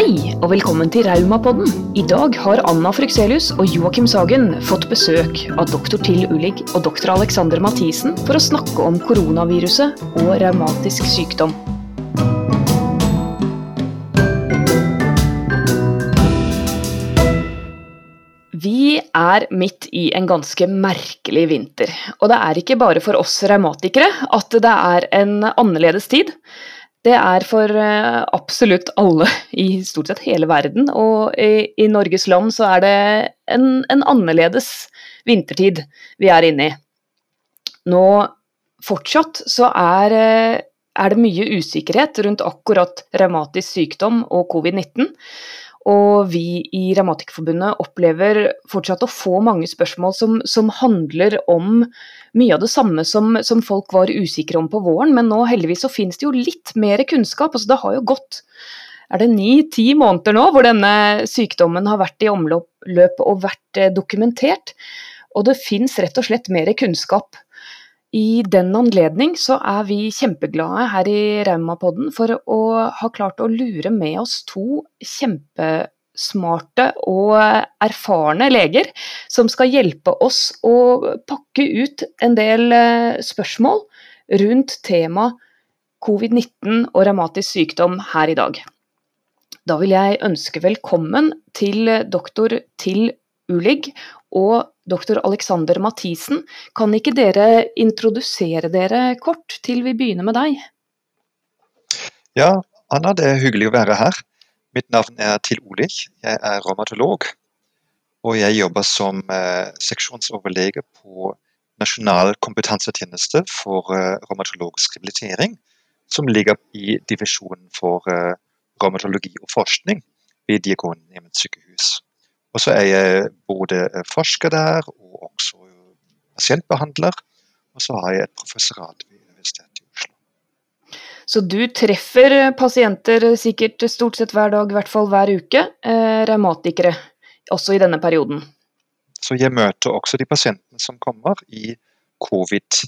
Hei og velkommen til Raumapodden. I dag har Anna Frykselius og Joakim Sagen fått besøk av doktor Till Ulig og doktor Alexander Mathisen for å snakke om koronaviruset og raumatisk sykdom. Vi er midt i en ganske merkelig vinter. Og det er ikke bare for oss raumatikere at det er en annerledes tid. Det er for eh, absolutt alle i stort sett hele verden, og i, i Norges land så er det en, en, annerledes vintertid vi er inne i. Nå fortsatt så er, eh, er det mye usikkerhet rundt akkurat revmatisk sykdom og covid-19. Og vi i Revmatikerforbundet opplever fortsatt å få mange spørsmål som, som handler om mye av det samme som, som, folk var usikre om på våren, men nå heldigvis så finnes det jo litt mer kunnskap. Altså, det har jo gått er det ni-ti måneder nå hvor denne sykdommen har vært i omløp og vært eh, dokumentert. Og det finnes rett og slett mer kunnskap i den anledning så er vi kjempeglade her i Raumapodden for å ha klart å lure med oss to kjempesmarte og erfarne leger som skal hjelpe oss å pakke ut en del eh, spørsmål rundt temaet covid-19 og revmatisk sykdom her i dag. Da vil jeg ønske velkommen til doktor Till Ulig og doktor Alexander Mathisen. Kan ikke dere introdusere dere kort til vi begynner med deg? Ja, Anna, det er hyggelig å være her. Mitt navn er Til Olich. Jeg er revmatolog. Og jeg jobber som eh, seksjonsoverlege på Nasjonal kompetansetjeneste for eh, revmatologisk rehabilitering, som ligger i divisjonen for eh, revmatologi og forskning ved Diakonhjemmet sykehus. Og så er jeg både forsker der og også pasientbehandler. Og så har jeg et professorat ved. Så du treffer pasienter sikkert stort sett hver dag, i hvert fall hver uke. Eh, revmatikere, også i denne perioden? Så jeg møter også de pasientene som kommer i COVID,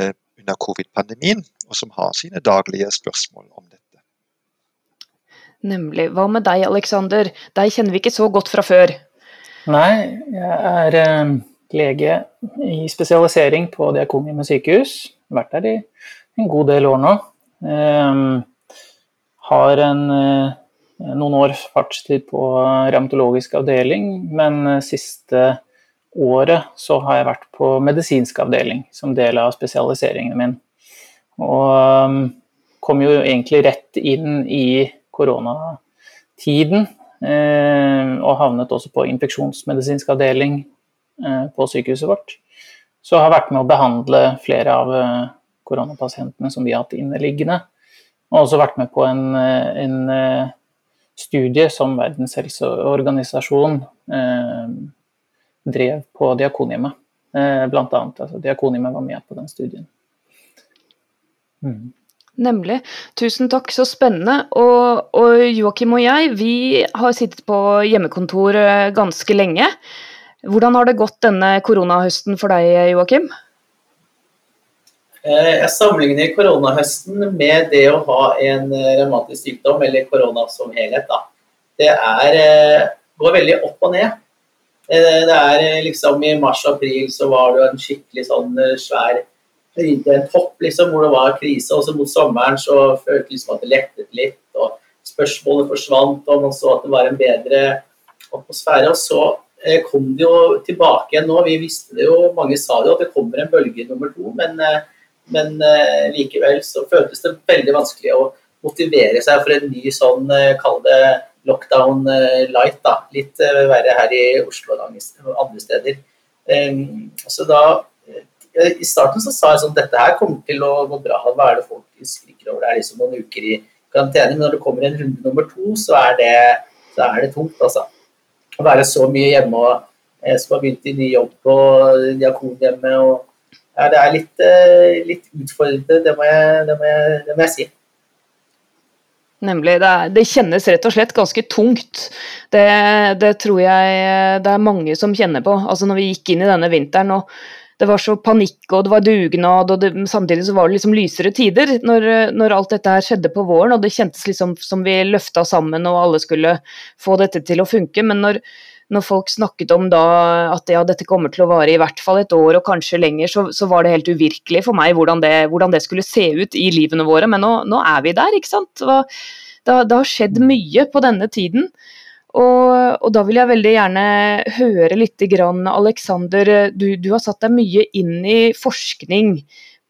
eh, under covid-pandemien, og som har sine daglige spørsmål om dette. Nemlig. Hva med deg, Aleksander? Deg kjenner vi ikke så godt fra før. Nei, jeg er eh, lege i spesialisering på Diakonhjemmet sykehus. Vært der i en god del år nå. Eh, har en, eh, noen år fartstid på revmatologisk avdeling, men siste året så har jeg vært på medisinsk avdeling som del av spesialiseringen min. Og kom jo egentlig rett inn i koronatiden. Eh, og havnet også på infeksjonsmedisinsk avdeling eh, på sykehuset vårt. Så jeg har vært med å behandle flere av eh, koronapasientene som vi har hatt inneliggende. Og også vært med på en, en studie som Verdens helseorganisasjon eh, drev på Diakonhjemmet. Eh, blant annet. Altså, Diakonhjemmet var med på den studien. Mm. Nemlig. Tusen takk, så spennende. Og, og Joakim og jeg, vi har sittet på hjemmekontor eh, ganske lenge. Hvordan har det gått denne koronahøsten for deg, Joakim? Eh, jeg sammenligner koronahøsten med det å ha en eh, revmatisk sykdom, eller korona som helhet. Da. Det er, går veldig opp og ned. Det er liksom I mars-april så var det en skikkelig sånn svær en topp liksom, hvor det var krise. og så Mot sommeren så føltes det som at det lettet litt. og Spørsmålet forsvant, og man så at det var en bedre atmosfære. og Så eh, kom det jo tilbake igjen nå. Vi visste det jo, mange sa det jo, at det kommer en bølge nummer to. Men, eh, men eh, likevel så føltes det veldig vanskelig å motivere seg for en ny sånn, eh, kall det lockdown eh, light. da, Litt eh, verre her i Oslo og andre steder. så da i starten så sa jeg sånn dette her kommer til å gå bra. Hva er det folk skriker over? Det er liksom noen uker i karantene. Men når det kommer en runde nummer to, så er det, så er det tungt, altså. Å være så mye hjemme og jeg som har begynt i ny jobb på Diakonhjemmet og ja, Det er litt, eh, litt utfordrende, det må jeg, det må jeg, det må jeg si. Nemlig. Det, er, det, kjennes rett og slett ganske tungt. Det, det, tror jeg det er mange som kjenner på. Altså Når vi gikk inn i denne vinteren og det var så panikk og det var dugnad, og det, samtidig så var det liksom lysere tider når, når, alt dette her skjedde på våren, og det kjentes liksom som vi løfta sammen og alle skulle få dette til å funke. Men når, når folk snakket om da at ja, dette kommer til å vare i hvert fall et år og kanskje lenger, så, så var det helt uvirkelig for meg hvordan det, hvordan det, skulle se ut i livene våre. Men nå, nå er vi der, ikke sant. Det, det, har skjedd mye på denne tiden. Og, og, da vil jeg veldig gjerne høre litt, grann, Alexander, du, du, har satt deg mye inn i forskning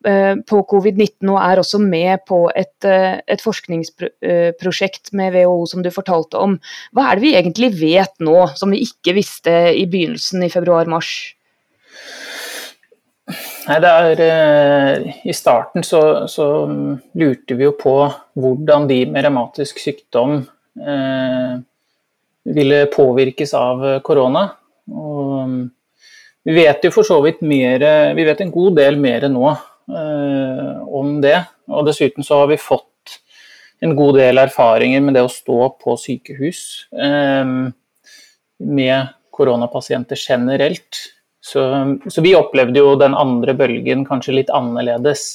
på covid-19 og er også med på et, eh, et forskningsprosjekt med WHO som du fortalte om. Hva er det vi egentlig vet nå, som vi ikke visste i begynnelsen i februar-mars? Nei, det er, eh, I starten så, så, lurte vi jo på hvordan de med revmatisk sykdom eh, ville påvirkes av eh, korona. Og mm, vi vet jo for så vidt mer, vi vet en god del mer nå eh, om det. Og dessuten så har vi fått en god del erfaringer med det å stå på sykehus eh, med koronapasienter generelt. Så, så, vi opplevde jo den andre bølgen kanskje litt annerledes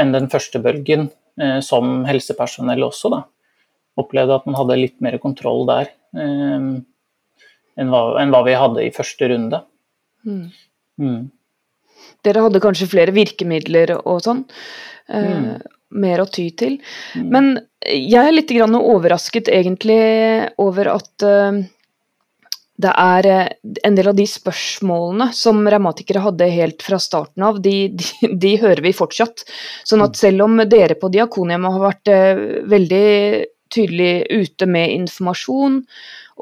enn den første bølgen, eh, som helsepersonell også, da. Opplevde at man hadde litt mer kontroll der. eh, enn hva, enn hva, vi hadde i første runde. Mm. Mm. Dere hadde kanskje flere virkemidler og sånn. Eh, mm. Mer å ty til. Mm. Men jeg er litt overrasket egentlig over at uh, det er eh, en del av de spørsmålene som revmatikere hadde helt fra starten av, de, de, de, hører vi fortsatt. Sånn at mm. selv om dere på Diakonhjemmet har vært veldig tydelig ute med informasjon.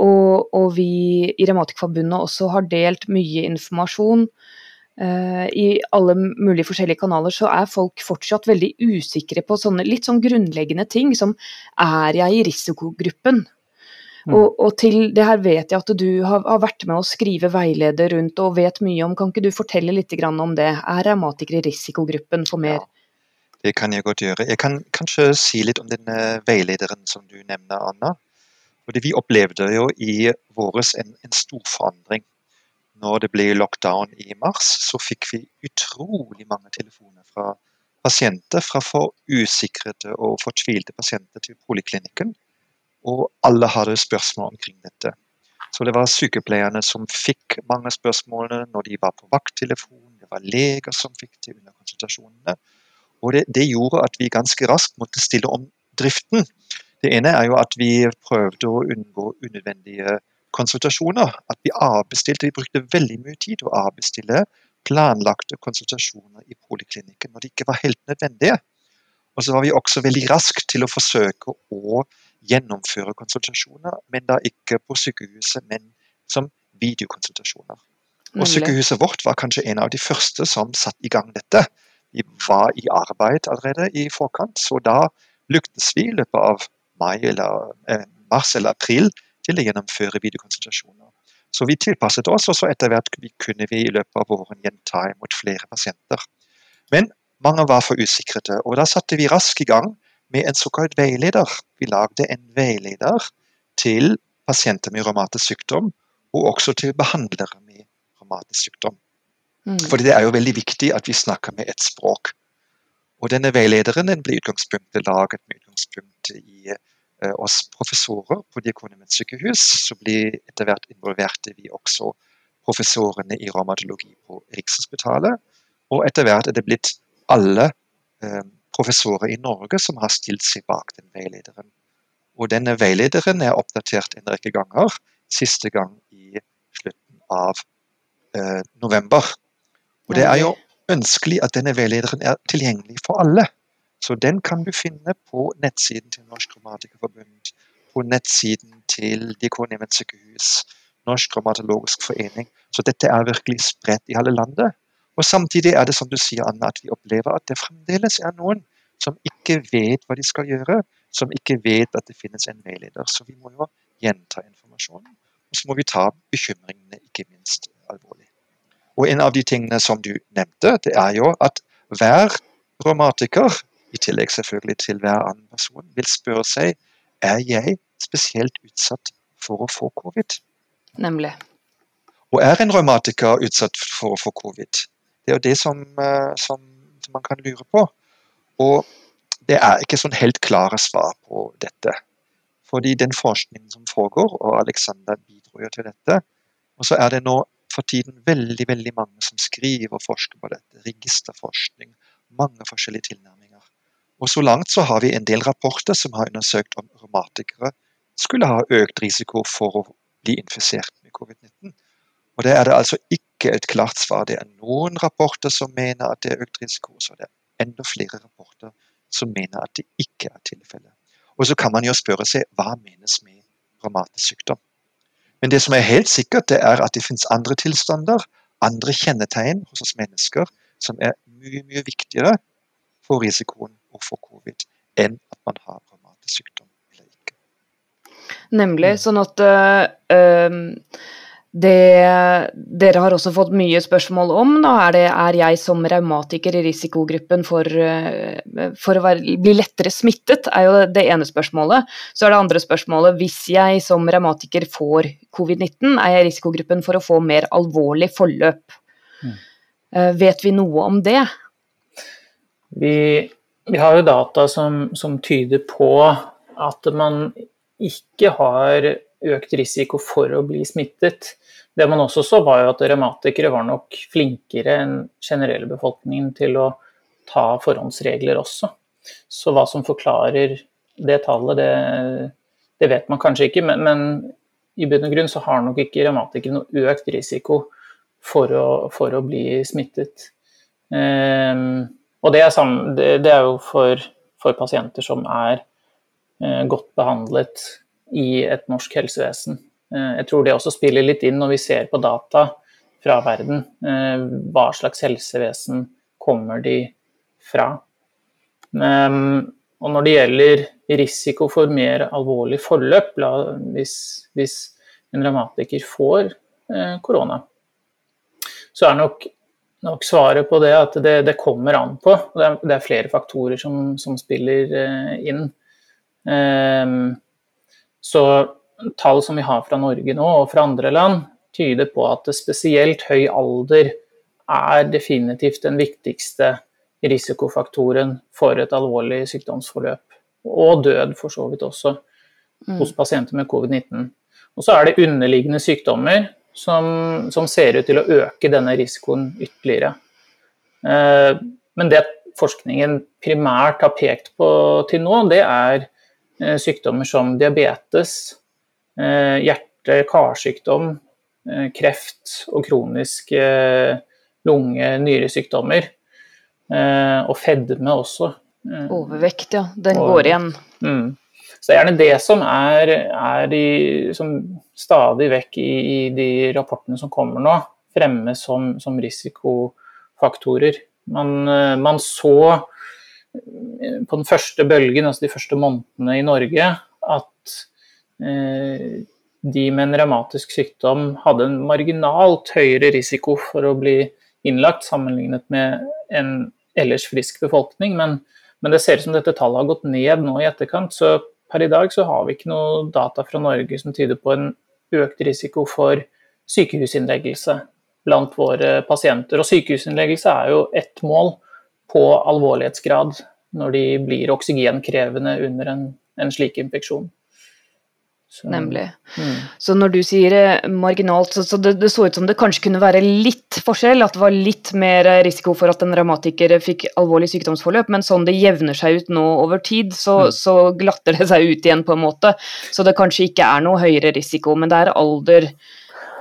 Og, og vi i Revmatikerforbundet også har delt mye informasjon. Uh, I alle mulige forskjellige kanaler så er folk fortsatt veldig usikre på sånne litt sånn grunnleggende ting som er jeg i risikogruppen? Mm. Og, og, til det her vet jeg at du har, har, vært med å skrive veileder rundt og vet mye om. Kan ikke du fortelle litt om det? Er revmatikere i risikogruppen for mer? Ja. Det kan jeg godt gjøre. Jeg kan kanskje si litt om den veilederen som du nevner, Anna. Fordi vi opplevde jo i våres en, en stor forandring. Når det ble lockdown i mars, så fikk vi utrolig mange telefoner fra pasienter, fra for usikrede og fortvilte pasienter til poliklinikken. Og alle hadde spørsmål omkring dette. Så det var sykepleierne som fikk mange spørsmålene når de var på vakttelefon. Det var leger som fikk det under konsultasjonene. Og det, det, gjorde at vi ganske raskt måtte stille om driften. Det ene er jo at vi prøvde å unngå unødvendige konsultasjoner. At vi avbestilte. Vi brukte veldig mye tid å avbestille planlagte konsultasjoner i poliklinikken når de ikke var helt nødvendige. Og så var vi også veldig raske til å forsøke å gjennomføre konsultasjoner, men da ikke på sykehuset, men som videokonsultasjoner. Og Sykehuset vårt var kanskje en av de første som satte i gang dette vi var i arbeid allerede i forkant. Så da lyktes vi i løpet av mai eller eh, mars eller april til å gjennomføre videokonsultasjoner. Så vi tilpasset oss, og så etter hvert kunne vi i løpet av våren igjen ta imot flere pasienter. Men mange var for usikrete, og da satte vi raskt i gang med en såkalt veileder. Vi lagde en veileder til pasienter med revmatisk sykdom, og også til behandlere med revmatisk sykdom. Mm. Fordi det er jo veldig viktig at vi snakker med ett språk. Og denne veilederen den ble utgangspunktet laget med utgangspunkt i oss professorer på Diakonhjemmets sykehus. Så ble etter hvert involverte vi også professorene i revmatologi på Rikshospitalet. Og etter hvert er det blitt alle uh, professorer i Norge som har stilt seg bak den veilederen. Og denne veilederen er oppdatert en rekke ganger, siste gang i slutten av eh, november. Og Det er jo ønskelig at denne veilederen er tilgjengelig for alle. Så den kan du finne på nettsiden til Norsk Grammatikerforbund, på nettsiden til Diakonhjemmet sykehus, Norsk Grammatologisk forening. Så dette er virkelig spredt i hele landet. Og Samtidig er det som du sier, Anna, at vi opplever at det fremdeles er noen som ikke vet hva de skal gjøre, som ikke vet at det finnes en veileder. Så vi må jo gjenta informasjonen. Og så må vi ta bekymringene ikke minst alvorlig. Og en av de tingene som du nevnte, det er jo at hver revmatiker, i tillegg selvfølgelig til hver annen person, vil spørre seg er jeg spesielt utsatt for å få covid. Nemlig. Og er en revmatiker utsatt for å få covid, Det er jo det som, som, som man kan lure på. Og det er ikke sånn helt klare svar på dette. Fordi den forskningen som foregår, og Alexander bidro jo til dette, og så er det nå for tiden veldig veldig mange som skriver og forsker på dette. Registerforskning, mange forskjellige tilnærminger. Og Så langt så har vi en del rapporter som har undersøkt om revmatikere skulle ha økt risiko for å bli infisert med covid-19. Og Det er det altså ikke et klart svar. Det er noen rapporter som mener at det er økt risiko, så det er enda flere rapporter som mener at det ikke er tilfellet. Og så kan man jo spørre seg hva menes med revmatisk sykdom. Men det som er helt sikkert, det er at det finnes andre tilstander, andre kjennetegn hos oss mennesker, som er mye, mye viktigere for risikoen å få covid enn at man har revmatisk sykdom eller ikke. Nemlig. Sånn at øh, det dere har også fått mye spørsmål om, da, er, det, er jeg som revmatiker i risikogruppen for, eh, for å være, bli lettere smittet, er jo det ene spørsmålet. Så er det andre spørsmålet hvis jeg som revmatiker får covid-19, er jeg i risikogruppen for å få mer alvorlig forløp. Mm. Uh, vet vi noe om det? Vi, vi har jo data som, som tyder på at man ikke har økt risiko for å bli smittet. Det man også så, var jo at revmatikere var nok flinkere enn generelle befolkningen til å ta forhåndsregler også. Så hva som forklarer det tallet, det, det vet man kanskje ikke. Men, men, i bunn og grunn så har nok ikke revmatikere noe økt risiko for å, for å bli smittet. Um, og det er, sammen, det, er jo for, for, pasienter som er eh, godt behandlet i et norsk helsevesen. Eh, jeg tror det også spiller litt inn når vi ser på data fra verden. Eh, hva slags helsevesen kommer de fra? Ehm, og når det gjelder risiko for mer alvorlig forløp, hvis, hvis en revmatiker får eh, korona, så er nok, nok, svaret på det at det, det kommer an på. Det er, det er flere faktorer som, som spiller inn. Um, så tall som vi har fra Norge nå og fra andre land, tyder på at spesielt høy alder er definitivt den viktigste risikofaktoren for et alvorlig sykdomsforløp. Og død, for så vidt også, mm. hos pasienter med covid-19. Og så er det underliggende sykdommer som, som, ser ut til å øke denne risikoen ytterligere. Eh, men det forskningen primært har pekt på til nå, det er eh, sykdommer som diabetes, Eh, hjerte-karsykdom, eh, kreft og kroniske eh, lunge-nyresykdommer. Og fedme også. Overvekt, ja. Den og, går igjen. Mm. Så det er gjerne det som er, er i, som stadig vekk i, i, de rapportene som kommer nå, fremme som, som risikofaktorer. Man, man, så på den første bølgen, altså de første månedene i Norge, at Eh, de med en revmatisk sykdom hadde en marginalt høyere risiko for å bli innlagt sammenlignet med en ellers frisk befolkning. Men, men det ser ut som dette tallet har gått ned nå i etterkant. Så per i dag så har vi ikke noe data fra Norge som tyder på en økt risiko for sykehusinnleggelse blant våre pasienter. Og sykehusinnleggelse er jo ett mål på alvorlighetsgrad når de blir oksygenkrevende under en, en slik infeksjon. Så, Nemlig. Mm. Så når du sier eh, marginalt, så, så det, det, så ut som det kanskje kunne være litt forskjell, at det var litt mer eh, risiko for at en revmatiker fikk alvorlig sykdomsforløp, men sånn det jevner seg ut nå over tid, så, mm. så, glatter det seg ut igjen på en måte. Så det kanskje ikke er noe høyere risiko, men det er alder,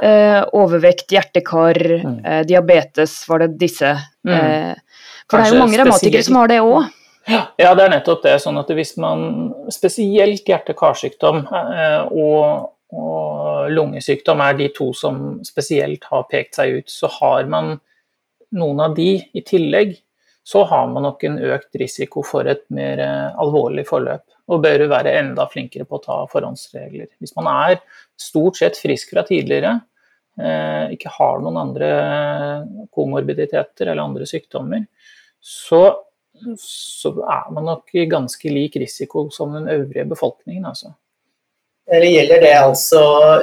eh, overvekt, hjertekar, mm. eh, diabetes, var det disse. Mm. Eh, for det er jo mange revmatikere som har det òg. Ja, det er nettopp det. sånn at Hvis man spesielt hjerte-karsykdom eh, og, og, lungesykdom er de to som spesielt har pekt seg ut, så har man noen av de i tillegg, så har man nok en økt risiko for et mer eh, alvorlig forløp. Og bør være enda flinkere på å ta forhåndsregler. Hvis man er stort sett frisk fra tidligere, eh, ikke har noen andre komorbiditeter eller andre sykdommer, så så er man nok i ganske lik risiko som den øvrige befolkningen. altså. Eller gjelder det altså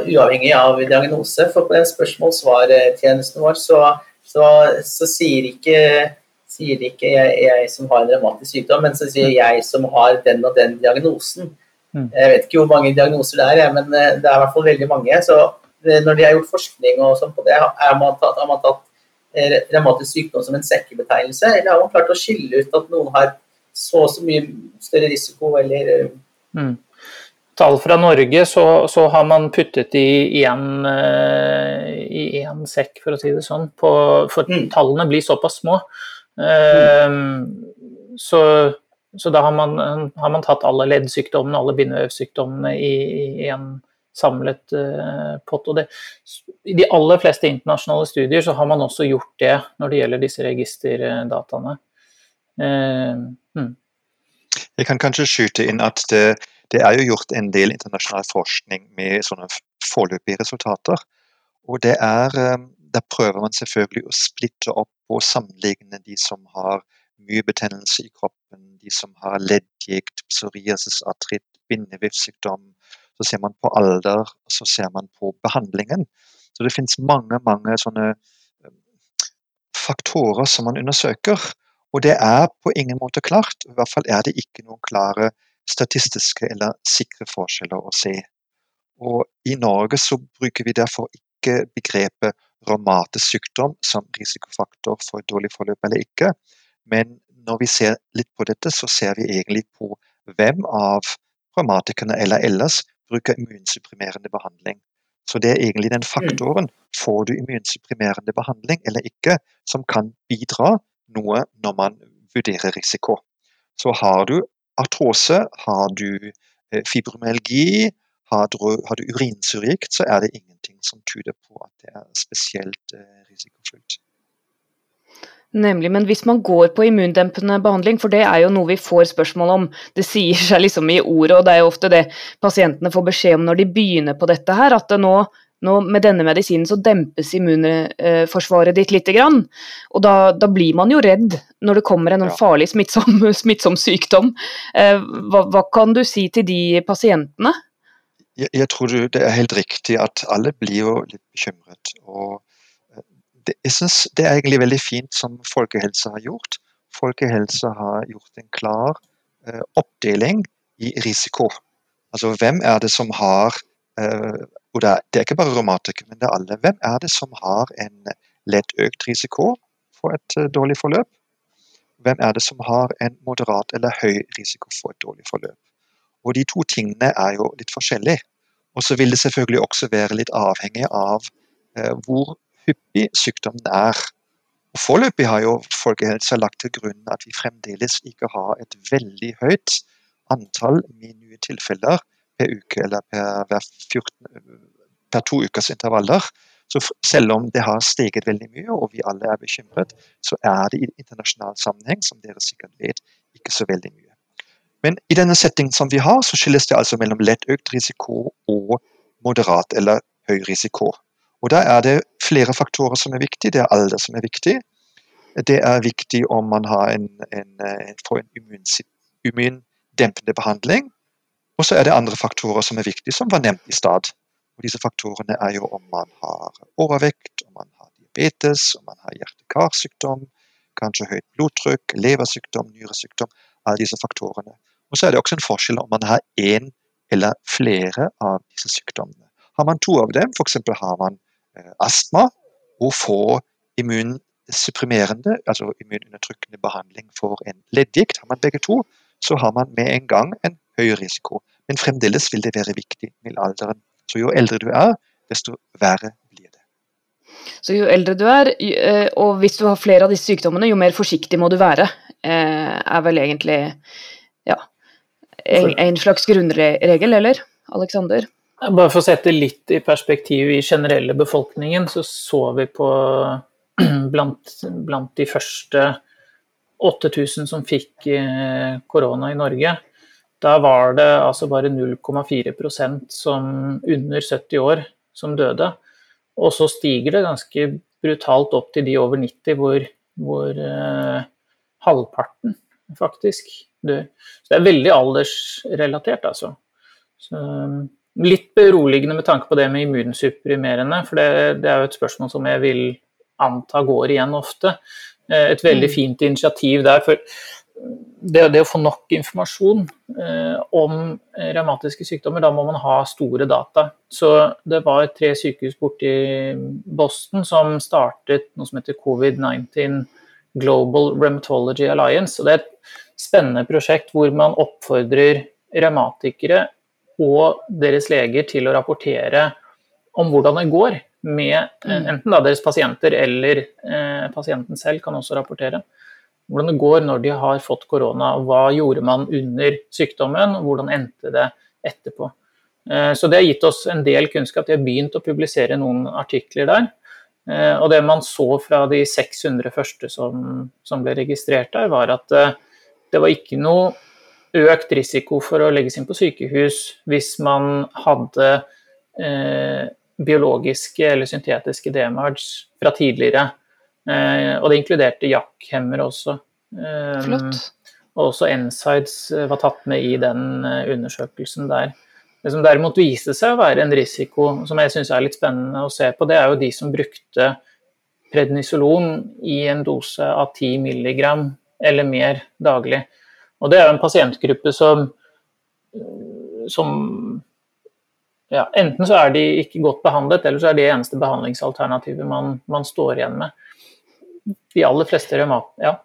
uavhengig av diagnose? For på den spørsmål-svar-tjenesten vår så så, så sier ikke, sier ikke jeg, jeg, som har en revmatisk sykdom, men så sier jeg som har den og den diagnosen. Mm. Jeg vet ikke hvor mange diagnoser det er, men det er i hvert fall veldig mange. Så når de har gjort forskning og sånn på det, har man tatt, har man tatt revmatisk sykdom som en sekkebetegnelse, eller har man klart å skille ut at noen har så og så mye større risiko, eller mm tall fra Norge, så, så har man puttet i én uh, sekk, for å si det sånn. På, for mm. tallene blir såpass små. Uh, mm. så, så, da har man, har man, tatt alle leddsykdommene, alle bindevevsykdommene i en samlet uh, pott. Og det, I de aller fleste internasjonale studier så har man også gjort det når det gjelder disse registerdataene. Hmm. Jeg kan kanskje skyte inn at det det er jo gjort en del internasjonal forskning med sånne foreløpige resultater. Og det er, eh, Der prøver man selvfølgelig å splitte opp og sammenligne de som har mye betennelse i kroppen, de som har leddgikt, psoriasis, artritt, bindevevsykdom. Så ser man på alder, så ser man på behandlingen. Så det finnes mange, mange sånne eh, faktorer som man undersøker. Og det er på ingen måte klart. I hvert fall er det ikke noen klare statistiske eller sikre forskjeller å se. Og I Norge så bruker vi derfor ikke begrepet revmatisk sykdom som risikofaktor for et dårlig forløp eller ikke. Men når vi ser litt på dette, så ser vi egentlig på hvem av revmatikerne eller ellers bruker immunsupprimerende behandling. Så det er egentlig den faktoren, får du immunsupprimerende behandling eller ikke, som kan bidra noe når man vurderer risiko. Så har du artrose, har du eh, fibromyalgi, har du, har du så er det ingenting som tyder på at det er spesielt risikofylt. risikofullt. Nemlig, men hvis man går på immundempende behandling, for det er jo noe vi får spørsmål om, det sier seg liksom i ordet, og det er jo ofte det pasientene får beskjed om når de begynner på dette her, at det nå nå, med denne medisinen så dempes immunforsvaret ditt lite grann. Og da, da, blir man jo redd når det kommer en ja. farlig smittsom, smittsom sykdom. Eh, hva, hva, kan du si til de pasientene? Jeg, jeg, tror det er helt riktig at alle blir jo litt bekymret. og jeg synes det er egentlig veldig fint som Folkehelse har gjort. Folkehelse har gjort en klar eh, oppdeling i risiko. Altså hvem er det som har eh, og det er, det er ikke bare revmatikere, men det er alle. Hvem er det som har en lett økt risiko for et eh, dårlig forløp? Hvem er det som har en moderat eller høy risiko for et dårlig forløp? Og De to tingene er jo litt forskjellige. Og så vil det selvfølgelig også være litt avhengig av uh, hvor hyppig sykdommen er. Foreløpig har jo Folkehelsa lagt til grunn at vi fremdeles ikke har et veldig høyt antall med nye tilfeller per uke eller per, per, 14, per to ukers intervaller. Så selv om det har steget veldig mye, og vi alle er bekymret, så er det i internasjonal sammenheng, som dere sikkert vet, ikke så veldig mye. Men i denne settingen som vi har, så skilles det altså mellom lett økt risiko og moderat eller høy risiko. Og Da er det flere faktorer som er viktige. Det er alder som er viktig. Det er viktig om man har en, en, får en immundempende behandling. Og så er det andre faktorer som er viktige, som var nevnt i stad. Og disse faktorene er jo om man har overvekt, om man har diabetes, om man har hjerte-karsykdom, kanskje høyt blodtrykk, leversykdom, nyresykdom. Alle disse faktorene. Og så er det også en forskjell om man har én eller flere av disse sykdommene. Har man to av dem, f.eks. har man astma og få immunsupprimerende, altså immunundertrykkende behandling for en leddgikt, har man begge to, så har man med en gang en høy risiko. Men fremdeles vil det være viktig med alderen. Så jo eldre du er, desto verre blir det. Så jo eldre du er, eh, og hvis du har flere av disse sykdommene, jo mer forsiktig må du være. Eh, er vel egentlig ja, en slags grunnregel, eller? Alexander? Bare for å sette litt i perspektiv i generelle befolkningen, så så vi på blant, blant de første 8000 som fikk eh, korona i Norge, da var det altså bare 0,4% som under 70 år som døde. Og så stiger det ganske brutalt opp til de over 90, hvor, hvor uh, halvparten faktisk dør. Så det er veldig aldersrelatert, altså. Så, litt beroligende med tanke på det med immunsupprimerende, for det, det, er jo et spørsmål som jeg vil anta går igjen ofte. Et veldig mm. fint initiativ der. for det, det, å få nok informasjon eh, om revmatiske sykdommer, da må man ha store data. Så det var tre sykehus borti Boston som startet noe som heter Covid-19 Global Rheumatology Alliance. og Det er et spennende prosjekt hvor man oppfordrer revmatikere og deres leger til å rapportere om hvordan det går med eh, mm. enten deres pasienter eller eh, pasienten selv kan også rapportere hvordan det går når de har fått korona. Hva gjorde man under sykdommen, og hvordan endte det etterpå. Eh, så det har gitt oss en del kunnskap. De har begynt å publisere noen artikler der. Eh, og det man så fra de 600 første som, som ble registrert der, var at eh, det var ikke noe økt risiko for å legges inn på sykehus hvis man hadde eh, biologiske eller syntetiske DMARDs fra tidligere. Eh, og det inkluderte jakkhemmer også. Eh, Flott. Og også N-sides var tatt med i den undersøkelsen der. Det som derimot viste seg å være en risiko som jeg syns er litt spennende å se på, det er jo de som brukte prednisolon i en dose av 10 mg eller mer daglig. Og det er jo en pasientgruppe som, som ja, Enten så er de ikke godt behandlet, eller så er det eneste behandlingsalternativet man, man står igjen med de aller fleste reumat... Ja.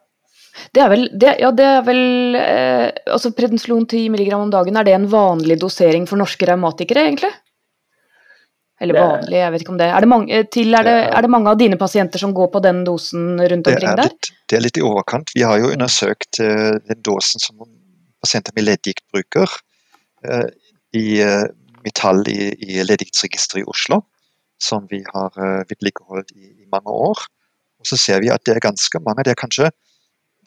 Det er vel, det, ja, det er vel eh, altså Prednisolon 10 mg om dagen, er det en vanlig dosering for norske revmatikere, egentlig? Eller vanlig, jeg vet ikke om det. Er det, mange, til, er det, er det mange av dine pasienter som går på den dosen rundt omkring der? Litt, det er litt i overkant. Vi har jo undersøkt uh, den dosen som pasienter med leddgikt bruker uh, i uh, Metall i, i leddgiktregisteret i Oslo, som vi har uh, vedlikeholdt i, i mange år. Og så ser vi at det er ganske mange. Det er kanskje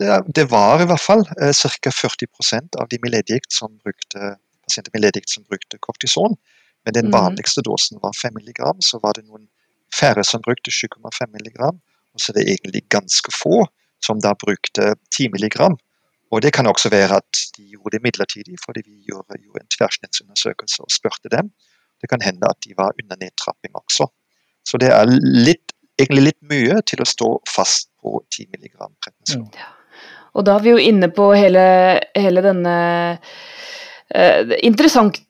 det, det var i hvert fall ca. 40% av de med leddgikt som brukte pasienter med leddgikt som brukte kortison. Men den mhm. vanligste dosen var 5 mg. Så var det noen færre som brukte 7,5 mg. Og så er det egentlig ganske få som da brukte 10 mg. Og det kan også være at de gjorde det midlertidig, fordi vi gjorde jo en tverrsnittsundersøkelse og spurte dem. Det kan hende at de var under nedtrapping også. Så det er litt egentlig litt mye til å stå fast på 10 mg prednison. Ja. Og da er vi jo inne på hele, hele denne eh, interessant,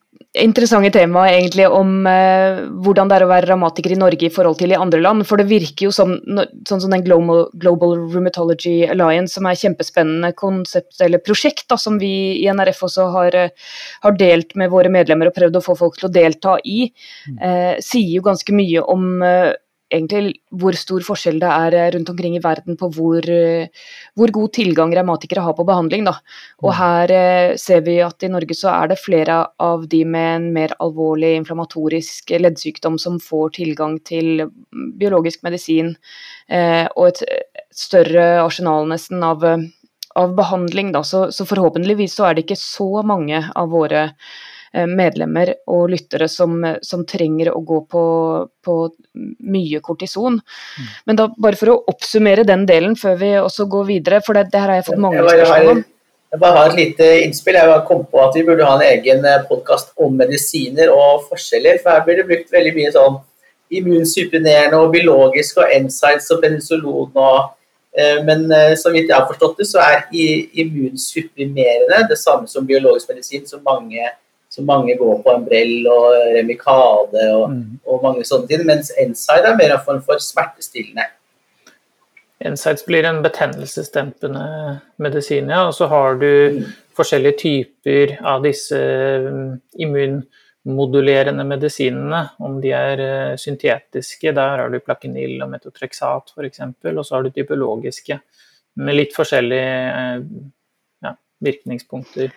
interessante temaet egentlig om eh, hvordan det er å være revmatiker i Norge i forhold til i andre land. For det virker jo som, sånn som den Global, Global Rheumatology Alliance, som er kjempespennende konsept eller prosjekt da, som vi i NRF også har, har, delt med våre medlemmer og prøvd å få folk til å delta i, eh, sier jo ganske mye om egentlig hvor stor forskjell det er eh, rundt omkring i verden på hvor, eh, hvor god tilgang revmatikere har på behandling. Da. Og mm. her eh, ser vi at i Norge så er det flere av de med en mer alvorlig inflammatorisk leddsykdom som får tilgang til biologisk medisin eh, og et større arsenal nesten av, av behandling. Da. Så, så forhåpentligvis så er det ikke så mange av våre medlemmer og lyttere som, som trenger å gå på, på mye kortison. Mm. Men da, bare for å oppsummere den delen før vi også går videre, for det, det her har jeg fått mange spørsmål om. Jeg bare har et lite innspill. Jeg kom på at Vi burde ha en egen eh, podkast om medisiner og forskjeller. for Her blir det brukt veldig mye sånn immunsupprinerende og biologisk og NSIDES og penicillon. Og, eh, men så vidt jeg har forstått det, så er immunsupprimerende det samme som biologisk medisin, som mange så mange går på Embrell og Remicade og, mm. og, mange sånne ting. Mens Enside er mer en form for smertestillende. Ensides blir en betennelsesdempende medisin, ja. Og så har du mm. forskjellige typer av disse mm, immunmodulerende medisinene. Om de er eh, syntetiske, der har du plakinil og metotrexat f.eks. Og så har du de biologiske med litt forskjellige eh, virkningspunkter.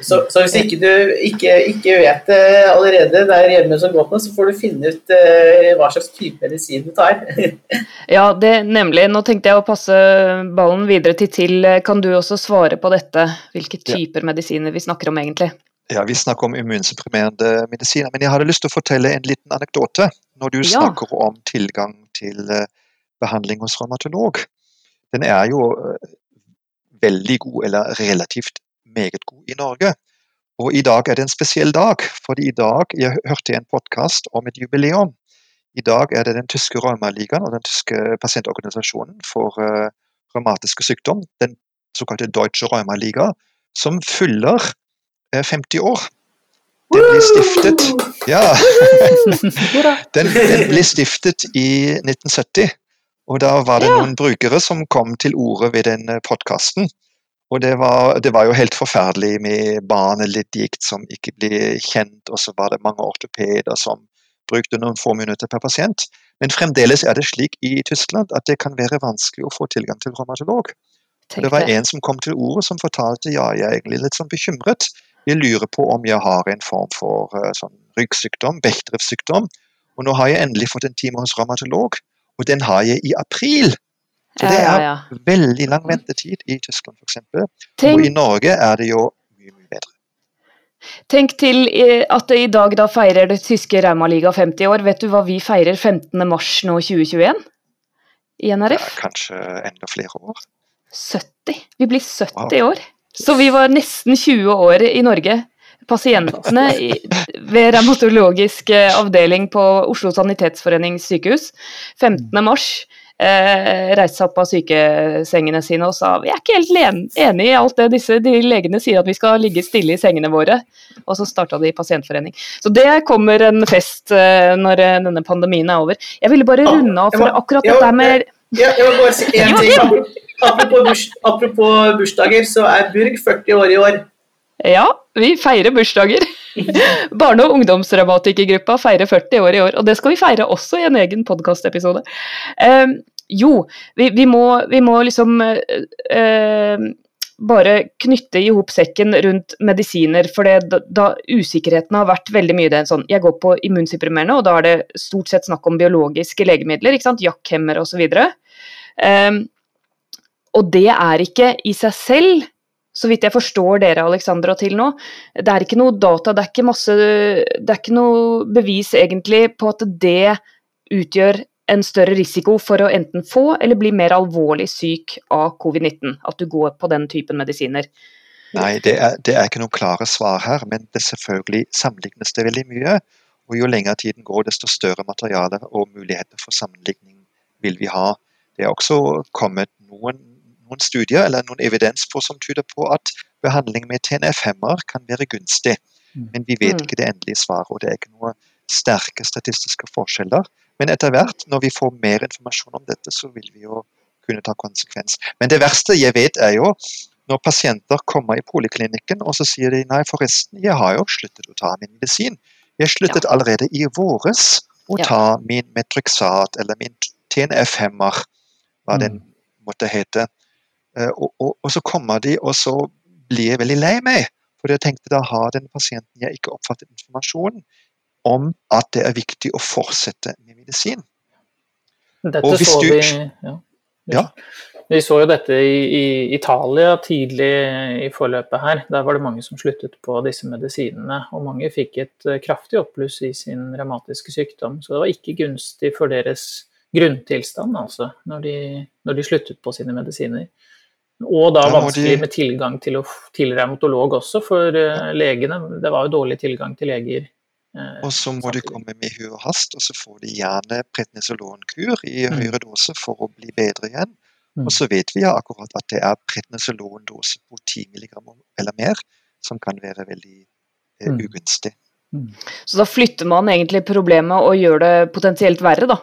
Så, så, hvis ikke du ikke, ikke, vet det allerede der hjemme som godt nå, så får du finne ut uh, hva slags type medisin du tar. ja, det nemlig. Nå tenkte jeg å passe ballen videre til TIL. Kan du også svare på dette? Hvilke typer ja. medisiner vi snakker om egentlig? Ja, Vi snakker om immunsupprimerende medisiner. Men jeg hadde lyst til å fortelle en liten anekdote når du ja. snakker om tilgang til uh, behandling hos revmatolog. Den er jo uh, veldig god, eller relativt meget god i Norge. Og i dag er det en spesiell dag, fordi i dag Jeg hørte en podkast om et jubileum. I dag er det den tyske Raumaligaen og den tyske pasientorganisasjonen for uh, revmatiske sykdom, den såkalte Deutsche Raumaliga, som fyller uh, 50 år. Den ble stiftet Ja. den, den ble stiftet i 1970. Og da var det noen brukere som kom til orde ved den podkasten. Og det var, det var, jo helt forferdelig med barnelittgikt som ikke ble kjent, og så var det mange ortopeder som brukte noen få minutter per pasient. Men fremdeles er det slik i Tyskland at det kan være vanskelig å få tilgang til revmatolog. Det var en som kom til ordet som fortalte ja, jeg er egentlig litt sånn bekymret. Jeg lurer på om jeg har en form for uh, sånn ryggsykdom, Bechdrevs sykdom. Og nå har jeg endelig fått en time hos revmatolog, og den har jeg i april. Så det er ja, ja. veldig lang ventetid i Tyskland f.eks. Og i Norge er det jo mye, mye bedre. Tenk til eh, at i dag da feirer det tyske Raumaliga 50 år. Vet du hva vi feirer 15. mars nå 2021 i NRF? Ja, kanskje enda flere år. 70. Vi blir 70 wow. år. Så vi var nesten 20 år i Norge. Pasientene ved revmatologisk eh, avdeling på Oslo Sanitetsforenings sykehus 15. mars eh, reiste seg opp av sykesengene sine og sa vi er ikke helt enig i alt det disse de legene sier at vi skal ligge stille i sengene våre. Og så starta de pasientforening. Så det kommer en fest eh, når eh, denne pandemien er over. Jeg ville bare runde av for akkurat dette med ja, jeg må bare si én ting. Apropos, burs, apropos bursdager, så er Burg 40 år i år. Ja, vi feirer bursdager. Barne- og ungdomsrevmatikergruppa feirer 40 år i år, og det skal vi feire også i en egen podkastepisode. Eh, jo, vi, vi, må, vi, må, liksom eh, bare knytte i hop sekken rundt medisiner. For det, da, da, usikkerheten har vært veldig mye det sånn Jeg går på immunsupprimerende, og da er det stort sett snakk om biologiske legemidler. ikke sant, jakkhemmer osv. Um, og det er ikke i seg selv så vidt jeg forstår dere, Alexandra, til nå, det er ikke noe data, det er ikke masse Det er ikke noe bevis egentlig på at det utgjør en større risiko for å enten få eller bli mer alvorlig syk av covid-19. At du går på den typen medisiner. Nei, det er, det er ikke noen klare svar her, men det selvfølgelig sammenlignes det veldig mye. Og jo lenger tiden går, desto større materiale og muligheter for sammenligning vil vi ha. Det er også kommet noen noen studier eller noen evidens på som tyder på at behandling med TNF-hemmer kan være gunstig. Mm. Men vi vet mm. ikke det endelige svaret, og det er ikke noen sterke statistiske forskjeller. Men etter hvert, når vi får mer informasjon om dette, så vil vi jo kunne ta konsekvens. Men det verste jeg vet, er jo når pasienter kommer i poliklinikken og så sier de nei, forresten, jeg har jo sluttet å ta min medisin. Jeg sluttet ja. allerede i våres å ja. ta min metrixat eller min TNF-hemmer, hva mm. den måtte hete. Eh, og, og, og, så kommer de, og så blir jeg veldig lei meg. For jeg tenkte da har den pasienten jeg ikke oppfattet informasjonen om at det er viktig å fortsette med medisin. Dette så du, vi ja. ja. Vi så jo dette i, i, Italia tidlig i forløpet her. Der var det mange som sluttet på disse medisinene. Og mange fikk et eh, kraftig oppbluss i sin revmatiske sykdom. Så det var ikke gunstig for deres grunntilstand altså, når de, når de sluttet på sine medisiner. Og da vanskelig med tilgang til, å, til revmatolog også, for uh, legene. Det var jo dårlig tilgang til leger. Uh, og så må de komme med hu og hast, og så får de gjerne prednisolonkur i mm. høyere dose for å bli bedre igjen. Mm. Og så vet vi ja akkurat at det er prednisolondose på 10 mg eller mer som kan være veldig uh, ugunstig. Så da flytter man egentlig problemet og gjør det potensielt verre, da.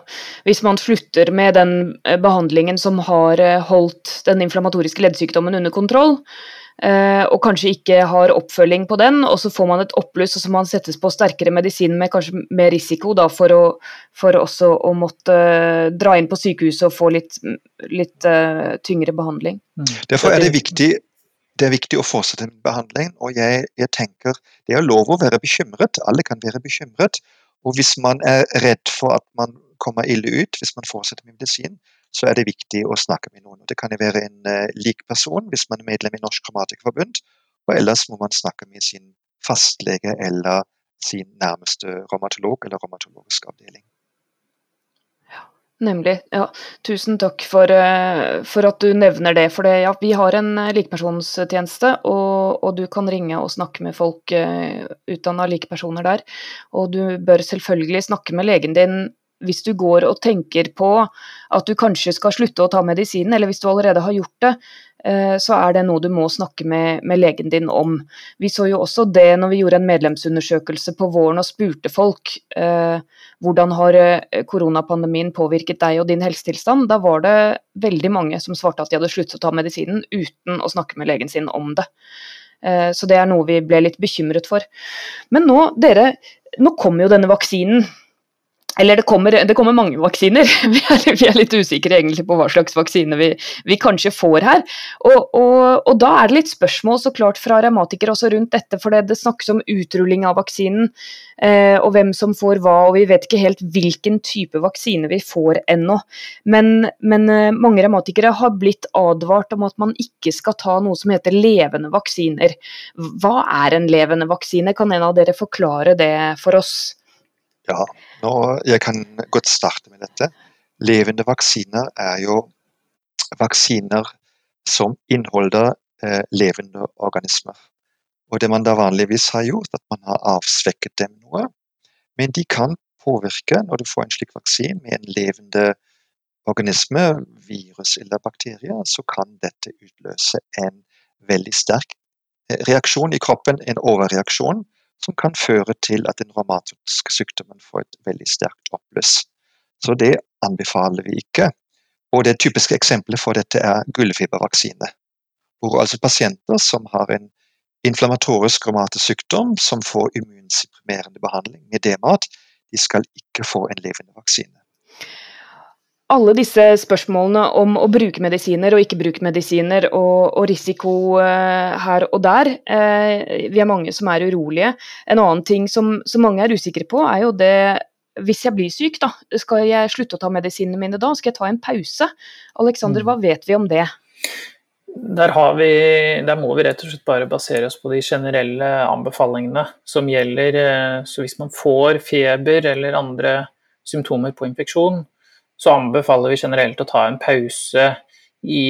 Hvis man flytter med den eh, behandlingen som har eh, holdt den inflammatoriske leddsykdommen under kontroll, eh, og kanskje ikke har oppfølging på den, og så får man et oppbluss og så man settes på sterkere medisin med kanskje mer risiko da, for, å, for også å måtte dra inn på sykehuset og få litt, litt uh, tyngre behandling. Derfor er det viktig det er viktig å fortsette med behandlingen. Og jeg, jeg, tenker det er lov å være bekymret. Alle kan være bekymret. Og hvis man er redd for at man kommer ille ut hvis man fortsetter med medisin, så er det viktig å snakke med noen. Det kan være en uh, lik person hvis man er medlem i Norsk Grammatikerforbund, og ellers må man snakke med sin fastlege eller sin nærmeste romatolog eller romatologisk avdeling. Nemlig. Ja, tusen takk for, eh, for, at du nevner det. For det, ja, vi har en eh, likepersonstjeneste, og, og, du kan ringe og snakke med folk uh, utdanna likepersoner der. Og du bør selvfølgelig snakke med legen din hvis du går og tenker på at du kanskje skal slutte å ta medisinen, eller hvis du allerede har gjort det, så er det noe du må snakke med, med, legen din om. Vi så jo også det når vi gjorde en medlemsundersøkelse på våren og spurte folk eh, hvordan har eh, koronapandemien påvirket deg og din helsetilstand. Da var det veldig mange som svarte at de hadde sluttet å ta medisinen uten å snakke med legen sin om det. Eh, så det er noe vi ble litt bekymret for. Men nå, dere, nå kommer jo denne vaksinen. Eller det kommer, det kommer, mange vaksiner. Vi er, vi er, litt usikre egentlig på hva slags vaksine vi, vi kanskje får her. Og, og, og, da er det litt spørsmål så klart fra revmatikere også rundt dette, for det, snakkes om utrulling av vaksinen eh, og hvem som får hva, og vi vet ikke helt hvilken type vaksine vi får ennå. Men, men eh, mange revmatikere har blitt advart om at man ikke skal ta noe som heter levende vaksiner. Hva er en levende vaksine? Kan en av dere forklare det for oss? Ja, nå, jeg kan godt starte med dette. Levende vaksiner er jo vaksiner som inneholder eh, levende organismer. Og det man da vanligvis har gjort, at man har avsvekket dem noe. Men de kan påvirke, når du får en slik vaksine med en levende organisme, virus eller bakterier, så kan dette utløse en veldig sterk eh, reaksjon i kroppen, en overreaksjon, som kan føre til at den revmatiske sykdommen får et veldig sterkt oppbluss. Så det anbefaler vi ikke. Og Det typiske eksempelet for dette er gullfibervaksine. Hvor altså pasienter som har en inflammatorisk revmatisk sykdom, som får immunsupprimerende behandling med DMAT, de skal ikke få en levende vaksine alle disse spørsmålene om å bruke medisiner og ikke bruke medisiner, og, og risiko uh, her og der. Uh, vi er mange som er urolige. En annen ting som, som, mange er usikre på, er jo det hvis jeg blir syk, da, skal jeg slutte å ta medisinene mine da? Skal jeg ta en pause? Alexander, mm. hva vet vi om det? Der, vi, der, må vi rett og slett bare basere oss på de generelle anbefalingene som gjelder. Eh, så hvis man får feber eller andre symptomer på infeksjon, så anbefaler vi generelt å ta en pause i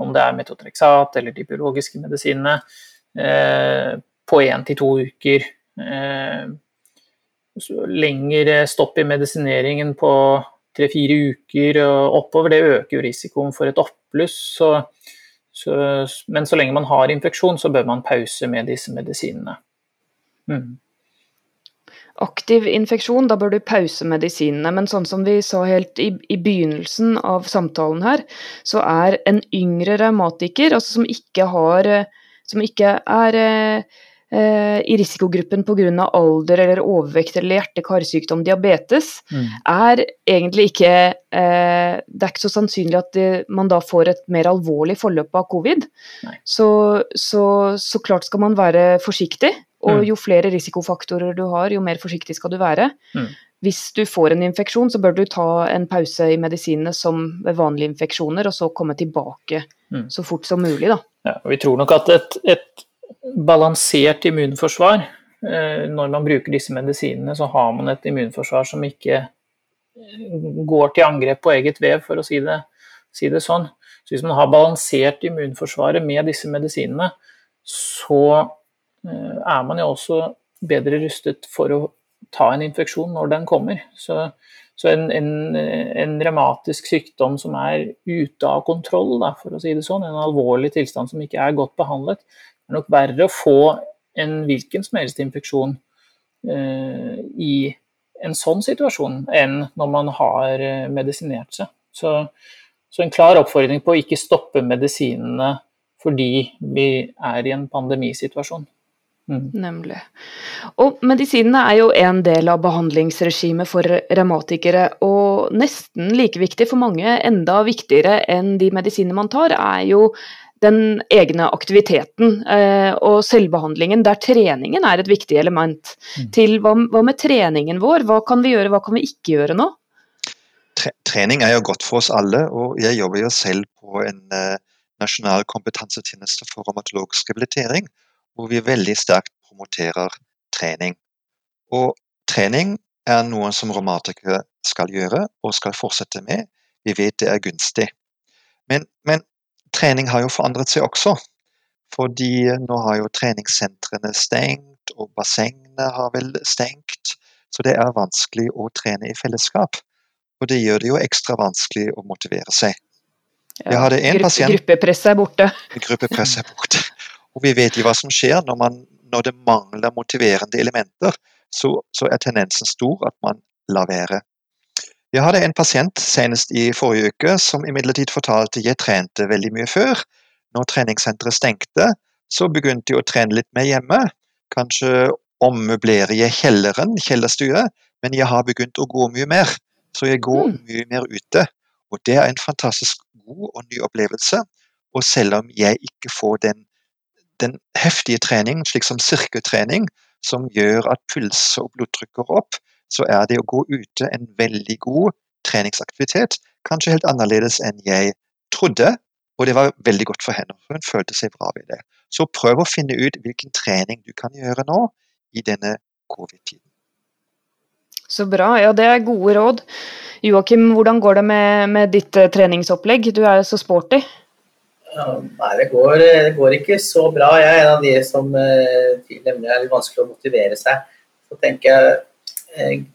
om det er metotrexat eller de biologiske medisinene eh, på én til to uker. Eh, lengre stopp i medisineringen på tre-fire uker og oppover, det øker jo risikoen for et oppbluss. Så, så, men så lenge man har infeksjon, så bør man pause med disse medisinene. Mm aktiv infeksjon, da bør du pause medisinene. Men sånn som vi sa helt i, i begynnelsen av samtalen her, så er en yngre revmatiker, altså som ikke har Som ikke er eh, i risikogruppen pga. alder eller overvekt eller hjerte-karsykdom, diabetes, mm. er egentlig ikke eh, Det er ikke så sannsynlig at det, man da får et mer alvorlig forløp av covid. Så, så, så klart skal man være forsiktig. Og mm. jo flere risikofaktorer du har, jo mer forsiktig skal du være. Mm. Hvis du får en infeksjon, så bør du ta en pause i medisinene som ved vanlige infeksjoner, og så komme tilbake mm. så fort som mulig. Da. Ja, vi tror nok at et, et balansert immunforsvar, eh, når man bruker disse medisinene, så har man et immunforsvar som ikke eh, går til angrep på eget vev, for å si det, si det sånn. Så hvis man har balansert immunforsvaret med disse medisinene, så er man jo også bedre rustet for å ta en infeksjon når den kommer. Så, så en, en, en, revmatisk sykdom som er ute av kontroll, da, for å si det sånn, en alvorlig tilstand som ikke er godt behandlet, er nok verre å få en hvilken som helst infeksjon eh, i en sånn situasjon enn når man har eh, medisinert seg. Så, så en klar oppfordring på å ikke stoppe medisinene fordi vi er i en pandemisituasjon. Mm. Nemlig. Og medisinene er jo en del av behandlingsregimet for revmatikere, og nesten like viktig for mange, enda viktigere enn de medisinene man tar, er jo den egne aktiviteten eh, og selvbehandlingen, der treningen er et viktig element. Mm. Til hva, hva, med treningen vår, hva kan vi gjøre, hva kan vi ikke gjøre nå? Trening er jo godt for oss alle, og jeg jobber jo selv på en eh, nasjonal kompetansetjeneste for revmatologisk rehabilitering hvor vi veldig sterkt promoterer trening. Og trening er noe som romantikere skal gjøre og skal fortsette med. Vi vet det er gunstig. Men, men, trening har jo forandret seg også. Fordi nå har jo treningssentrene stengt, og bassengene har vel stengt. Så det er vanskelig å trene i fellesskap. Og det gjør det jo ekstra vanskelig å motivere seg. Ja. Jeg hadde en Gruppe, pasient gruppepresset er borte. gruppepress er borte. Og vi vet jo hva som skjer når, man, når det mangler motiverende elementer. Så, så er tendensen stor at man lar være. Jeg hadde en pasient senest i forrige uke som imidlertid fortalte jeg trente veldig mye før. Når treningssenteret stengte, så begynte jeg å trene litt mer hjemme. Kanskje ommøblerer jeg kjelleren, kjellerstue, men jeg har begynt å gå mye mer. Så jeg går Mm. mye mer ute. Og det er en fantastisk god og ny opplevelse. Og selv om jeg ikke får den, den heftige treningen, slik som styrketrening, som gjør at puls og blodtrykk går opp, så er det å gå ute en veldig god treningsaktivitet. Kanskje helt annerledes enn jeg trodde, og det var veldig godt for henne. Hun følte seg bra ved det. Så prøv å finne ut hvilken trening du kan gjøre nå i denne covid-tiden. Så bra. Ja, det er gode råd. Joakim, hvordan går det med, med ditt eh, treningsopplegg? Du er jo så sporty. Nei, det går, det går ikke så bra. Jeg er en av de som eh, nemlig er litt vanskelig å motivere seg. Så tenker jeg eh,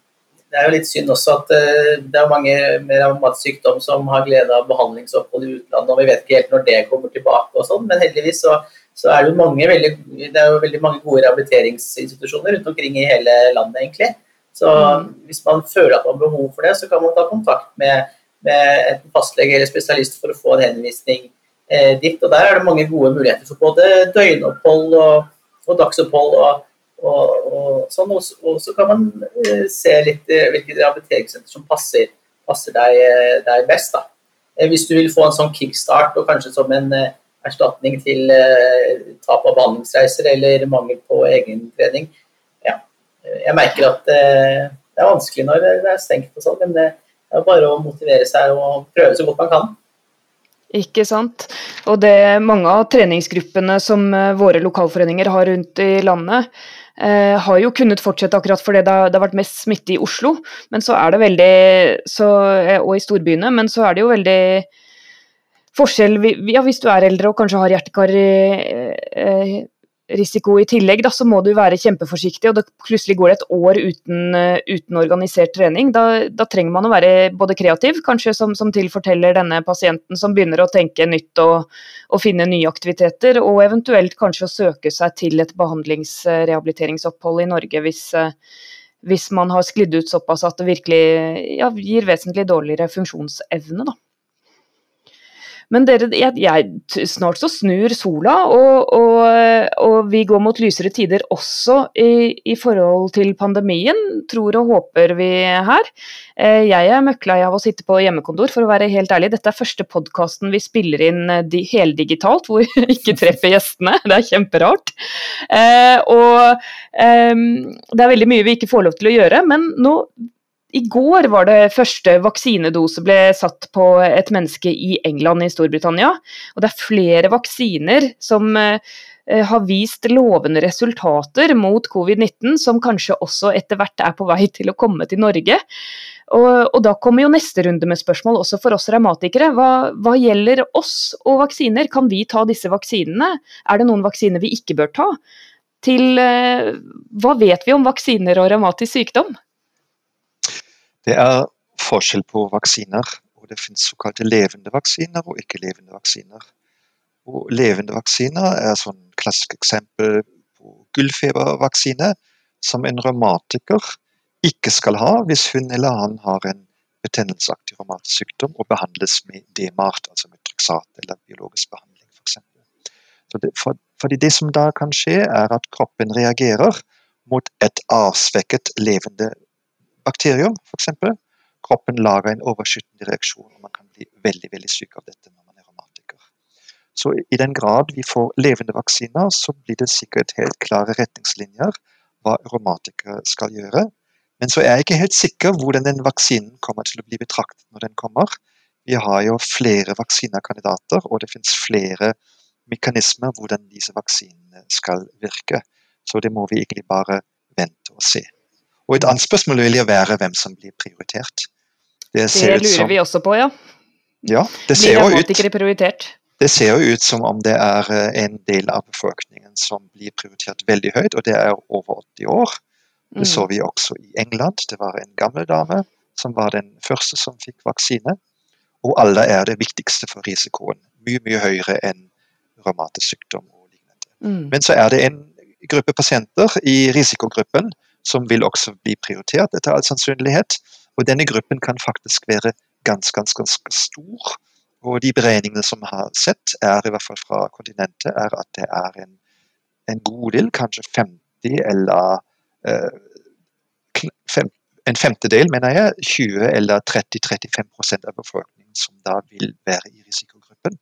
Det er jo litt synd også at eh, det er mange med revmatisk sykdom som har glede av behandlingsopphold i utlandet, og vi vet ikke helt når det kommer tilbake og sånn, men heldigvis så, så er det jo mange veldig, det er jo veldig mange gode rehabiliteringsinstitusjoner rundt omkring i hele landet, egentlig. Så Mm. hvis man føler at man har behov for det, så kan man ta kontakt med, med en fastlege eller spesialist for å få en henvisning eh, dit. Og der er det mange gode muligheter for både døgnopphold og, og dagsopphold. og, og, og sånn. Og, så- kan man eh, se litt eh, hvilke rehabiliteringssenter som passer, passer deg, eh, deg best. Da. Eh, hvis du vil få en sånn kickstart, og kanskje som en eh, erstatning til eh, tap av behandlingsreiser eller mangel på egentrening. Ja. Eh, Jeg merker at eh, det er vanskelig når det er stengt, og sånn, men det er bare å motivere seg og prøve så godt man kan. Ikke sant. Og det mange av treningsgruppene som eh, våre lokalforeninger har rundt i landet, eh, har jo kunnet fortsette akkurat fordi det det har vært mest smitte i Oslo. Men så er det veldig så, eh, Og i storbyene, men så er det jo veldig forskjell ja, Hvis du er eldre og kanskje har hjertekar i tillegg, da, så må du være kjempeforsiktig. Og det, plutselig går det et år uten, eh, uten organisert trening. Da, da trenger man å være både kreativ, kanskje som, som tilforteller denne pasienten som begynner å tenke nytt og, og finne nye aktiviteter, og eventuelt kanskje å søke seg til et behandlings-rehabiliteringsopphold i Norge hvis, eh, hvis man har sklidd ut såpass at det virkelig ja, gir vesentlig dårligere funksjonsevne. Da. Men dere, jeg, jeg, snart så snur sola, og, og, og vi går mot lysere tider også i, i forhold til pandemien, tror og håper vi her. Eh, Jeg er møkklei av å sitte på hjemmekontor, for å være helt ærlig. Dette er første podkasten vi spiller inn eh, di- heldigitalt, hvor vi ikke treffer gjestene. Det er kjemperart. Eh, Og ehm, det er veldig mye vi ikke får lov til å gjøre, men nå i går var det første vaksinedose ble satt på et menneske i England i Storbritannia. Og det er flere vaksiner som eh, har vist lovende resultater mot covid-19, som kanskje også etter hvert er på vei til å komme til Norge. Og, og da kommer jo neste runde med spørsmål også for oss revmatikere. Hva, hva gjelder oss og vaksiner? Kan vi ta disse vaksinene? Er det noen vaksiner vi ikke bør ta? Til eh, hva vet vi om vaksiner og revmatisk sykdom? Det er forskjell på vaksiner, og det finnes såkalte levende vaksiner og ikke-levende vaksiner. Og levende vaksiner er sånn klassisk eksempel på gullfebervaksine, som en revmatiker ikke skal ha hvis hun eller han har en betennelsesaktig revmatisk sykdom og behandles med DMART, altså med triksat eller biologisk behandling f.eks. For for, fordi det som da kan skje, er at kroppen reagerer mot et avsvekket levende bakterium, f.eks. Kroppen lager en overskyttende reaksjon, og man kan bli veldig veldig syk av dette når man er revmatiker. Så i den grad vi får levende vaksiner, så blir det sikkert helt klare retningslinjer hva revmatikere skal gjøre. Men så er jeg ikke helt sikker hvordan den vaksinen kommer til å bli betraktet når den kommer. Vi har jo flere vaksinekandidater, og det finnes flere mekanismer hvordan disse vaksinene skal virke. Så det må vi egentlig bare vente og se. Og et annet spørsmål vil jo være hvem som blir prioritert. Det Det lurer som, vi også på, ja. ja, det ser jo ut det ser jo ut som om det er eh, en del av befolkningen som blir prioritert veldig høyt, og det er over 80 år. Det Mm. så vi også i England. Det var en gammel dame som var den første som fikk vaksine. Og alder er det viktigste for risikoen. Mye, mye høyere enn revmatisk sykdom og lignende. Mm. Men så er det en gruppe pasienter i risikogruppen som vil også bli prioritert etter all sannsynlighet. Og denne gruppen kan faktisk være ganske, ganske, ganske stor. Og de beregningene som har sett, er i hvert fall fra kontinentet, er at det er en, en god del, kanskje 50 eller eh, fem, en femtedel, mener jeg, 20 eller 30-35 av befolkningen som da vil være i risikogruppen.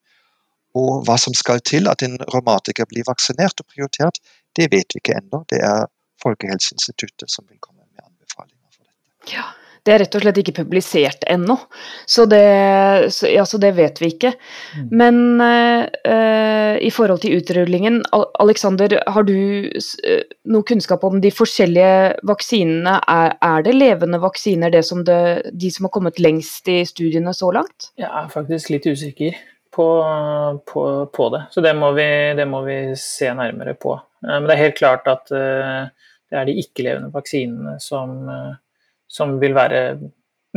Og hva som skal til at en revmatiker blir vaksinert og prioritert, det vet vi ikke ennå. Det er Folkehelseinstituttet som vil komme med anbefalinger for dette. Ja, det er rett og slett ikke publisert ennå, så det, så, ja, så det vet vi ikke. Mm. Men uh, eh, i forhold til utrullingen, Aleksander, Alexander, har du eh, noe kunnskap om de forskjellige vaksinene? Er, er det levende vaksiner, det som det, de som har kommet lengst i studiene så langt? Jeg er faktisk litt usikker på, på, på det, så det må, vi, det må vi se nærmere på. Eh, Men det er helt klart at eh, det er de ikke-levende vaksinene som, eh, som vil være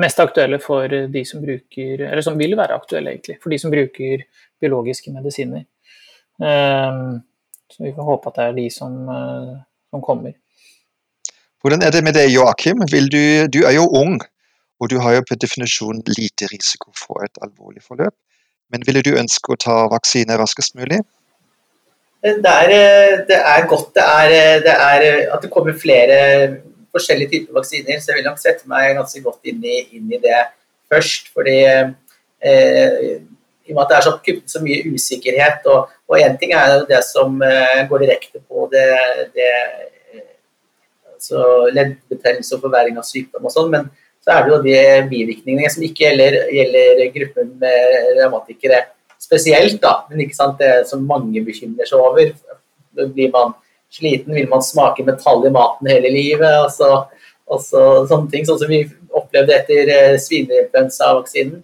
mest aktuelle for de som bruker Eller som vil være aktuelle, egentlig, for de som bruker biologiske medisiner. Eh, Så vi får håpe at det er de som, eh, som kommer. Hvordan er det med deg, Joakim? Du, du er jo ung, og du har jo på definisjon lite risiko for et alvorlig forløp. Men ville du ønske å ta vaksine raskest mulig? Det er, eh, det er godt det er, eh, det er eh, at det kommer flere forskjellige typer vaksiner, så jeg vil nok sette meg ganske godt inn i, inn i det først. Fordi eh, i og med at det er så, så mye usikkerhet, og, én ting er det som går direkte på det, det altså leddbetennelse og forverring av sykdom og sånn, men så er det jo de bivirkningene som ikke gjelder, gjelder gruppen med revmatikere spesielt, da, men ikke sant, det som mange bekymrer seg over. Blir man sliten, vil man smake metall i maten hele livet, og så, og så sånne ting, sånn som vi opplevde etter eh, svineinfluensavaksinen.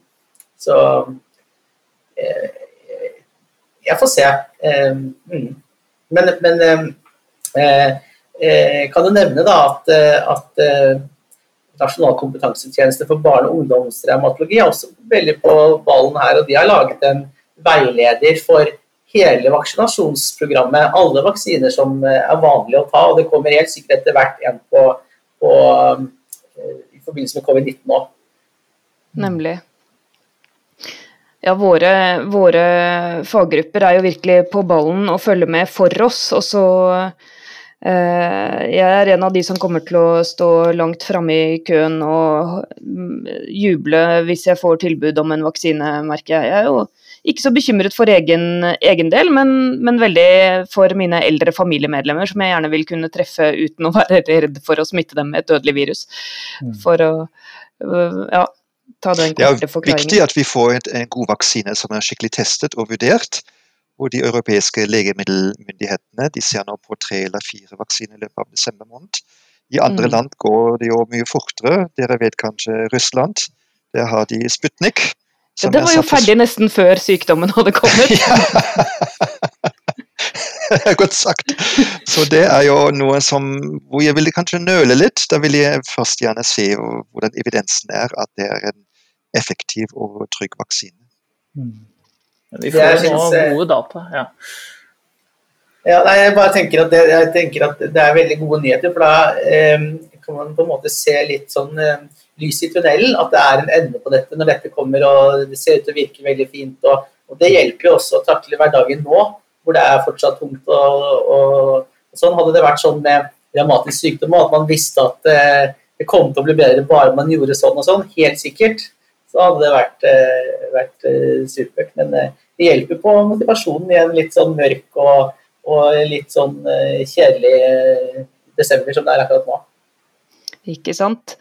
Så eh, jeg får se. Eh, mm. Men, men eh, eh, kan du nevne da at, eh, at Nasjonal kompetansetjeneste for barne- og ungdomsrevmatologi er også veldig på ballen her, og de har laget en veileder for hele vaksinasjonsprogrammet. Alle vaksiner som eh, er vanlige å ta, og det kommer helt sikkert etter hvert en på, på eh, i forbindelse med covid-19 òg. Nemlig. Ja, våre, våre faggrupper er jo virkelig på ballen og følger med for oss. Og så eh, Jeg er en av de som kommer til å stå langt framme i køen og mm, juble hvis jeg får tilbud om en vaksine, merker jeg. Jeg er jo ikke så bekymret for egen, egen del, men, men veldig for mine eldre familiemedlemmer, som jeg gjerne vil kunne treffe uten å være redd for å smitte dem med et dødelig virus. Mm. For å øh, ja, ta den Det er korte forklaringen. viktig at vi får et, en god vaksine som er skikkelig testet og vurdert. Og de europeiske legemiddelmyndighetene de ser nå på tre eller fire vaksiner i løpet av desember måned. I andre Mm. land går det jo mye fortere. Dere vet kanskje Russland. Der har de Sputnik. Ja, den det var jo ferdig nesten før sykdommen hadde kommet. Ja. Godt sagt. Så det er jo noe som hvor jeg ville kanskje nøle litt. Da vil jeg først gjerne se hvordan evidensen er at det er en effektiv og trygg vaksine. Mm. Vi får nå synes gode data. ja. Ja, nei, jeg bare tenker at det, jeg tenker at det er veldig gode nyheter, for da eh, kan man på en måte se litt sånn eh, lys i tunnelen. At det er en ende på dette når dette kommer og det ser ut til å virke veldig fint. Og, og det hjelper jo også å takle hverdagen nå, hvor det er fortsatt tungt. Og, og, og sånn hadde det vært sånn med dramatisk sykdom, at man visste at eh, det kom til å bli bedre bare man gjorde sånn og sånn, helt sikkert. Så hadde det vært, eh, vært eh, supert. Men eh, det hjelper på motivasjonen i en litt sånn mørk og og litt sånn eh, kjedelig eh, desember som det er akkurat nå. Ikke sant?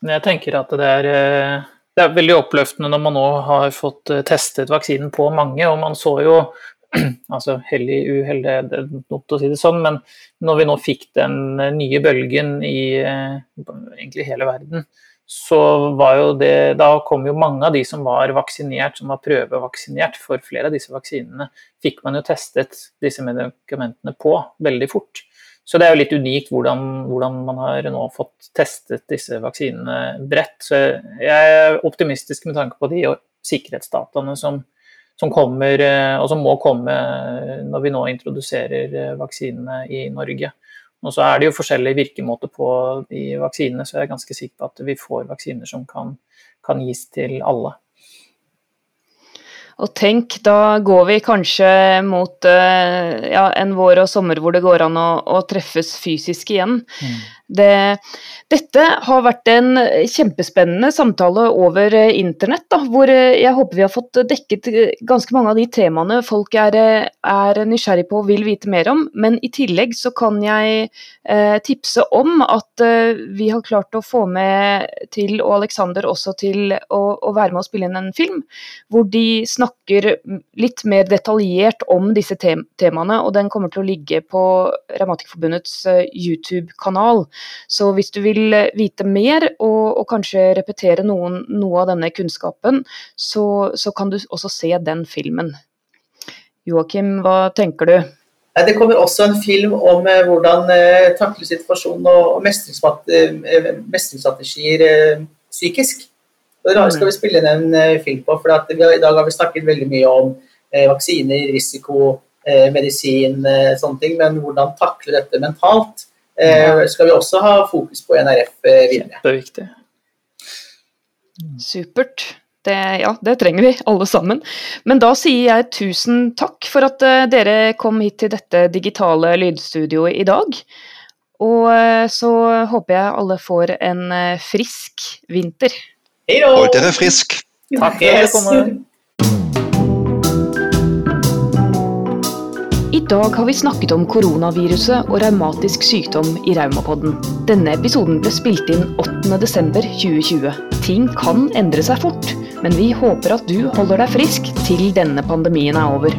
Jeg tenker at det er, eh, det er veldig oppløftende når man nå har fått eh, testet vaksinen på mange. Og man så jo altså hell i uhell, det er dumt å si det sånn, men når vi nå fikk den eh, nye bølgen i egentlig hele verden, så var jo det Da kom jo mange av de som var vaksinert, som var prøvevaksinert for flere av disse vaksinene, fikk man jo testet disse medikamentene på veldig fort. Så det er jo litt unikt hvordan, hvordan, man har nå fått testet disse vaksinene bredt. Så jeg er optimistisk med tanke på de sikkerhetsdataene som, som kommer, eh, og som må komme når vi nå introduserer eh, vaksinene i Norge. Og så er det jo forskjellige virkemåter på de vaksinene, så jeg er ganske sikker på at vi får vaksiner som kan, kan gis til alle. Og tenk, da går vi kanskje mot uh, ja, en vår og sommer hvor det går an å, å treffes fysisk igjen. Mm. Det, dette har vært en kjempespennende samtale over eh, internett, da, hvor eh, jeg håper vi har fått dekket eh, ganske mange av de temaene folk er, er nysgjerrig på og vil vite mer om. Men i tillegg så kan jeg eh, tipse om at eh, vi har klart å få med til og Alexander også til å, å, være med og spille inn en film, hvor de snakker litt mer detaljert om disse te temaene. Og den kommer til å ligge på Revmatikerforbundets YouTube-kanal. Så hvis du vil eh, vite mer, og, og kanskje repetere noen, noe av denne kunnskapen, så, så, kan du også se den filmen. Joakim, hva tenker du? Det kommer også en film om eh, hvordan eh, takle situasjonen og mestringsstrategier psykisk. Det skal vi spille en film på, for I dag har vi snakket veldig mye om vaksiner, risiko, medisin, sånne ting, men hvordan takle dette mentalt eh, skal vi også ha fokus på NRF eh, videre. Kjempeviktig. Supert. Det, ja, det trenger vi alle sammen. Men da sier jeg tusen takk for at uh, dere kom hit til dette digitale lydstudioet i dag. Og så håper jeg alle får en frisk vinter. Hei da! Hold dere frisk. Takk for dag har vi snakket om koronaviruset og revmatisk sykdom i Raumapodden. Denne episoden ble spilt inn 8.12.2020. Ting kan endre seg fort, men vi håper at du holder deg frisk til denne pandemien er over.